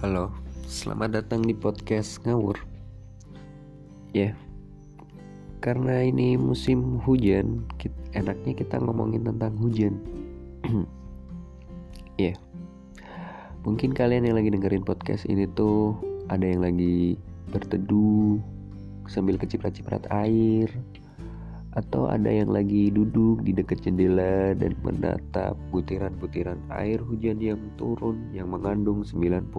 Halo, selamat datang di podcast ngawur. Ya, karena ini musim hujan, enaknya kita ngomongin tentang hujan. ya, mungkin kalian yang lagi dengerin podcast ini tuh ada yang lagi berteduh sambil keciprat-ciprat air, atau ada yang lagi duduk di dekat jendela dan menatap butiran-butiran air hujan yang turun yang mengandung 99%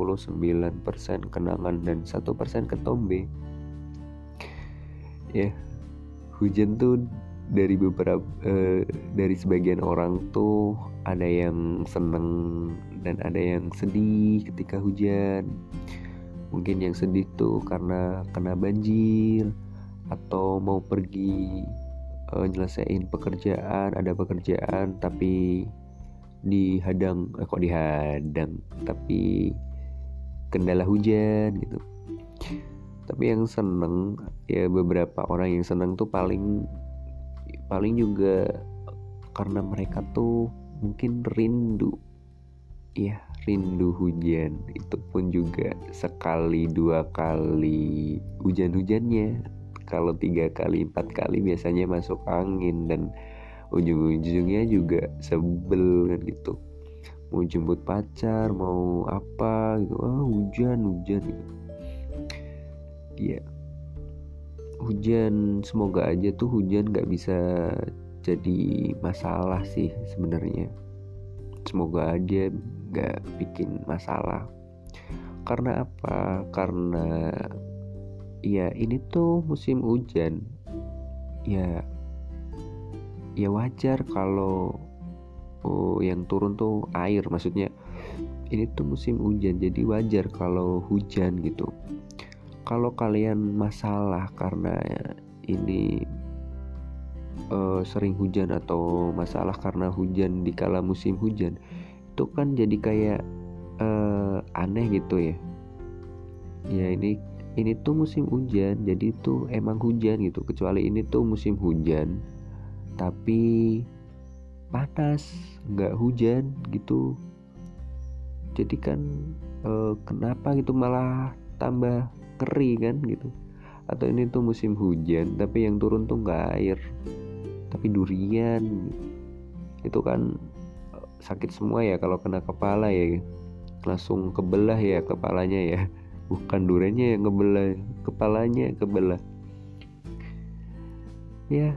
kenangan dan 1% ketombe. Ya, hujan tuh dari beberapa eh, dari sebagian orang tuh ada yang seneng dan ada yang sedih ketika hujan. Mungkin yang sedih tuh karena kena banjir atau mau pergi uh, nyelesain pekerjaan ada pekerjaan tapi dihadang eh, kok dihadang tapi kendala hujan gitu. Tapi yang seneng ya beberapa orang yang seneng tuh paling paling juga karena mereka tuh mungkin rindu. Ya rindu hujan. Itu pun juga sekali dua kali hujan-hujannya kalau tiga kali empat kali biasanya masuk angin dan ujung-ujungnya juga sebel kan gitu. Mau jemput pacar mau apa gitu. Ah hujan hujan gitu. Ya hujan semoga aja tuh hujan nggak bisa jadi masalah sih sebenarnya. Semoga aja nggak bikin masalah. Karena apa? Karena ya ini tuh musim hujan. Ya ya wajar kalau oh yang turun tuh air maksudnya ini tuh musim hujan jadi wajar kalau hujan gitu. Kalau kalian masalah karena ini uh, sering hujan atau masalah karena hujan di kala musim hujan itu kan jadi kayak uh, aneh gitu ya. Ya ini ini tuh musim hujan jadi tuh emang hujan gitu. Kecuali ini tuh musim hujan tapi panas nggak hujan gitu. Jadi kan e, kenapa gitu malah tambah kering kan gitu. Atau ini tuh musim hujan tapi yang turun tuh nggak air tapi durian. Itu kan eh, sakit semua ya kalau kena kepala ya. Langsung kebelah ya kepalanya ya bukan duriannya yang kebelah kepalanya kebelah. Ya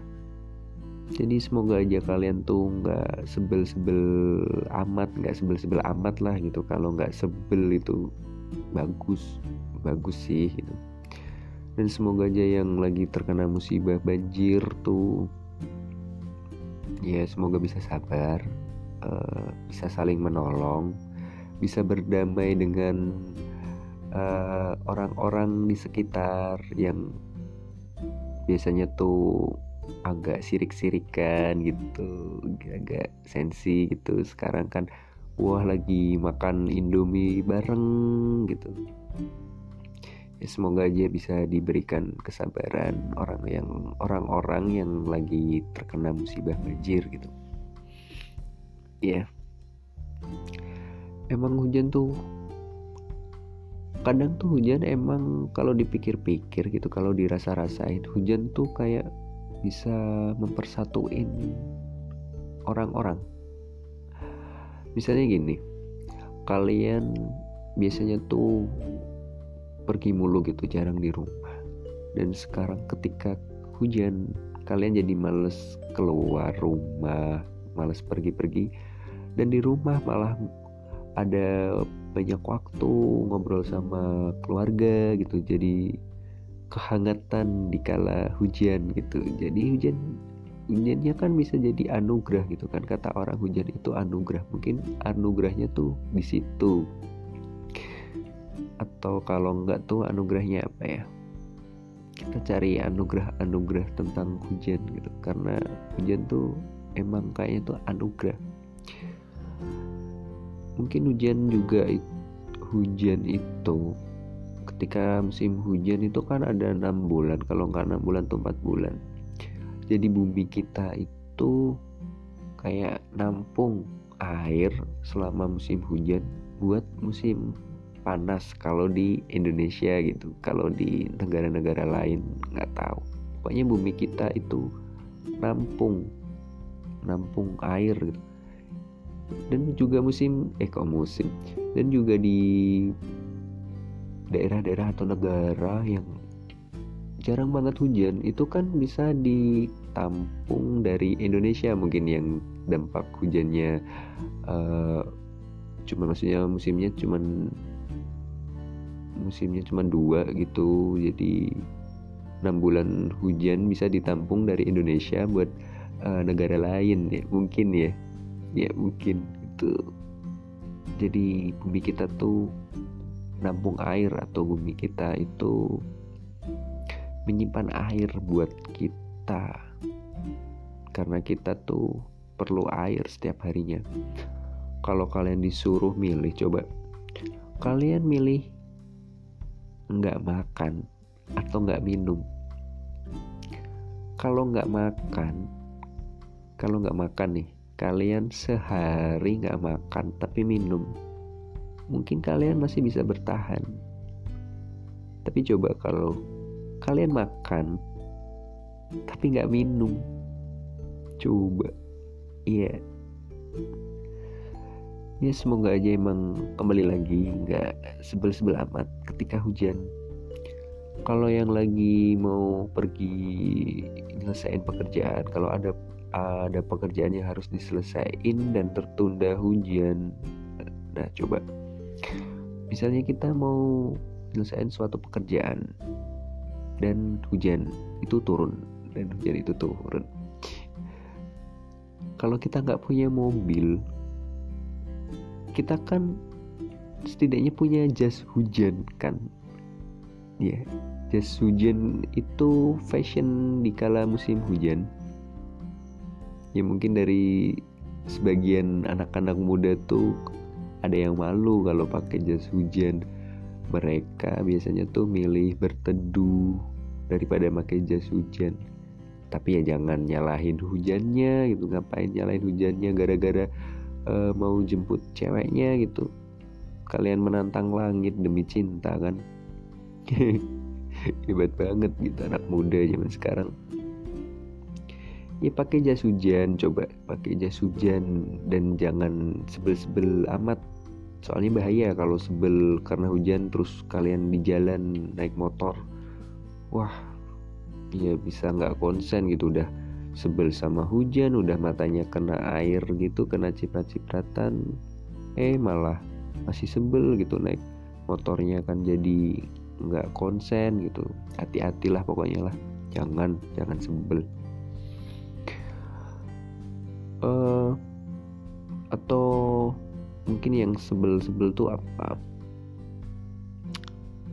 jadi semoga aja kalian tuh nggak sebel-sebel amat nggak sebel-sebel amat lah gitu. Kalau nggak sebel itu bagus bagus sih gitu. Dan semoga aja yang lagi terkena musibah banjir tuh ya semoga bisa sabar uh, bisa saling menolong bisa berdamai dengan Eh, orang-orang uh, di sekitar yang biasanya tuh agak sirik-sirikan gitu agak sensi gitu. Sekarang kan wah lagi makan indomie bareng gitu. Ya semoga aja bisa diberikan kesabaran orang yang orang-orang yang lagi terkena musibah banjir gitu. Ya emang hujan tuh kadang tuh hujan emang kalau dipikir-pikir gitu kalau dirasa-rasain hujan tuh kayak bisa mempersatuin orang-orang. Misalnya gini kalian biasanya tuh pergi mulu gitu jarang di rumah. Dan sekarang ketika hujan kalian jadi males keluar rumah males pergi-pergi. Dan di rumah malah ada banyak waktu ngobrol sama keluarga gitu. Jadi kehangatan di kala hujan gitu. Jadi hujan hujannya kan bisa jadi anugerah gitu kan. Kata orang hujan itu anugerah. Mungkin anugerahnya tuh di situ. Atau kalau enggak tuh anugerahnya apa ya? Kita cari anugerah-anugerah tentang hujan gitu. Karena hujan tuh emang kayaknya tuh anugerah mungkin hujan juga hujan itu. Ketika musim hujan itu kan ada enam bulan. Kalau nggak enam bulan tuh empat bulan. Jadi bumi kita itu kayak nampung air selama musim hujan buat musim panas. Kalau di Indonesia gitu. Kalau di negara-negara lain nggak tahu. Pokoknya bumi kita itu nampung nampung air gitu dan juga musim eh musim? Dan juga di daerah-daerah atau negara yang jarang banget hujan itu kan bisa ditampung dari Indonesia mungkin yang dampak hujannya uh, cuman maksudnya musimnya cuman musimnya cuma dua gitu. Jadi enam bulan hujan bisa ditampung dari Indonesia buat uh, negara lain ya mungkin ya ya mungkin itu. Jadi bumi kita tuh nampung air atau bumi kita itu menyimpan air buat kita. Karena kita tuh perlu air setiap harinya. Kalau kalian disuruh milih coba. Kalian milih nggak makan atau nggak minum? Kalau nggak makan kalau nggak makan nih kalian sehari nggak makan tapi minum. Mungkin kalian masih bisa bertahan. Tapi coba kalau kalian makan tapi nggak minum. Coba. Iya. Yeah. ya semoga aja emang kembali lagi nggak sebel-sebel amat ketika hujan. Kalau yang lagi mau pergi nyelesain pekerjaan kalau ada ada pekerjaan yang harus diselesaikan dan tertunda hujan. Nah coba. Misalnya kita mau nyelesain suatu pekerjaan dan hujan itu turun dan hujan itu turun. Kalau kita nggak punya mobil kita kan setidaknya punya jas hujan kan? Ya yeah. jas hujan itu fashion di kala musim hujan ya mungkin dari sebagian anak-anak muda tuh ada yang malu kalau pakai jas hujan. Mereka biasanya tuh milih berteduh daripada pakai jas hujan. Tapi ya jangan nyalahin hujannya gitu. Ngapain nyalahin hujannya gara-gara uh, mau jemput ceweknya gitu? Kalian menantang langit demi cinta kan? Hebat banget gitu anak muda zaman sekarang ya pakai jas hujan coba pakai jas hujan dan jangan sebel-sebel amat. Soalnya bahaya kalau sebel karena hujan terus kalian di jalan naik motor. Wah ya bisa nggak konsen gitu udah sebel sama hujan udah matanya kena air gitu kena ciprat-cipratan eh malah masih sebel gitu naik motornya kan jadi nggak konsen gitu. Hati-hatilah pokoknya lah. Jangan jangan sebel uh, atau mungkin yang sebel-sebel tuh apa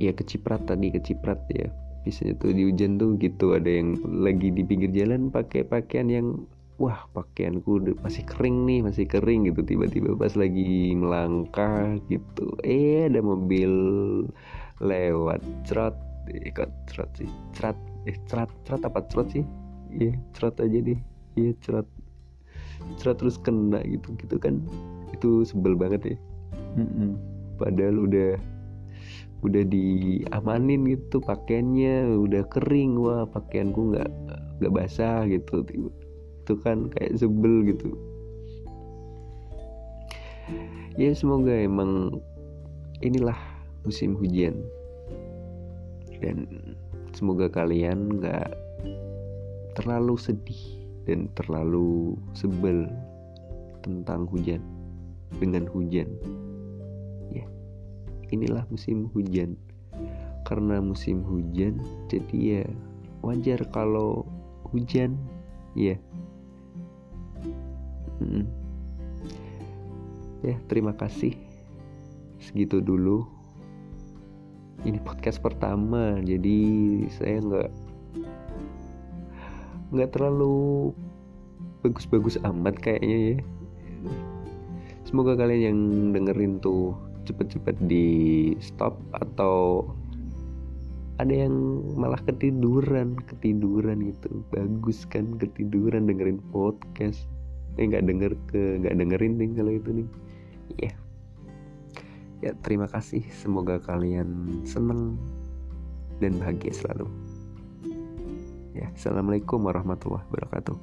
ya keciprat tadi keciprat ya. Biasanya tuh di hujan tuh gitu ada yang lagi di pinggir jalan pakai pakaian yang wah pakaianku masih kering nih masih kering gitu. Tiba-tiba pas lagi melangkah gitu eh ada mobil lewat. Ikut eh, cerot sih? Cerot eh cerot cerot apa cerot sih? Iya yeah, cerot aja deh. Iya yeah, cerot cerot terus kena gitu gitu kan. Itu sebel banget ya. Mm -mm. padahal udah udah diamanin gitu pakaiannya udah kering. Wah pakaianku nggak nggak basah gitu. Itu kan kayak sebel gitu. Ya semoga emang inilah musim hujan. Dan semoga kalian nggak terlalu sedih dan terlalu sebel tentang hujan. Dengan hujan. Ya. Inilah musim hujan. Karena musim hujan jadi ya wajar kalau hujan. Ya. Hmm. ya terima kasih. Segitu dulu. Ini podcast pertama jadi saya nggak nggak terlalu bagus-bagus amat kayaknya ya. Semoga kalian yang dengerin tuh cepet-cepet di stop atau ada yang malah ketiduran ketiduran gitu. Bagus kan ketiduran dengerin podcast. Eh nggak denger ke nggak dengerin nih kalau itu nih. Ya. Yeah. ya terima kasih. Semoga kalian seneng dan bahagia selalu Ya, assalamualaikum warahmatullahi wabarakatuh.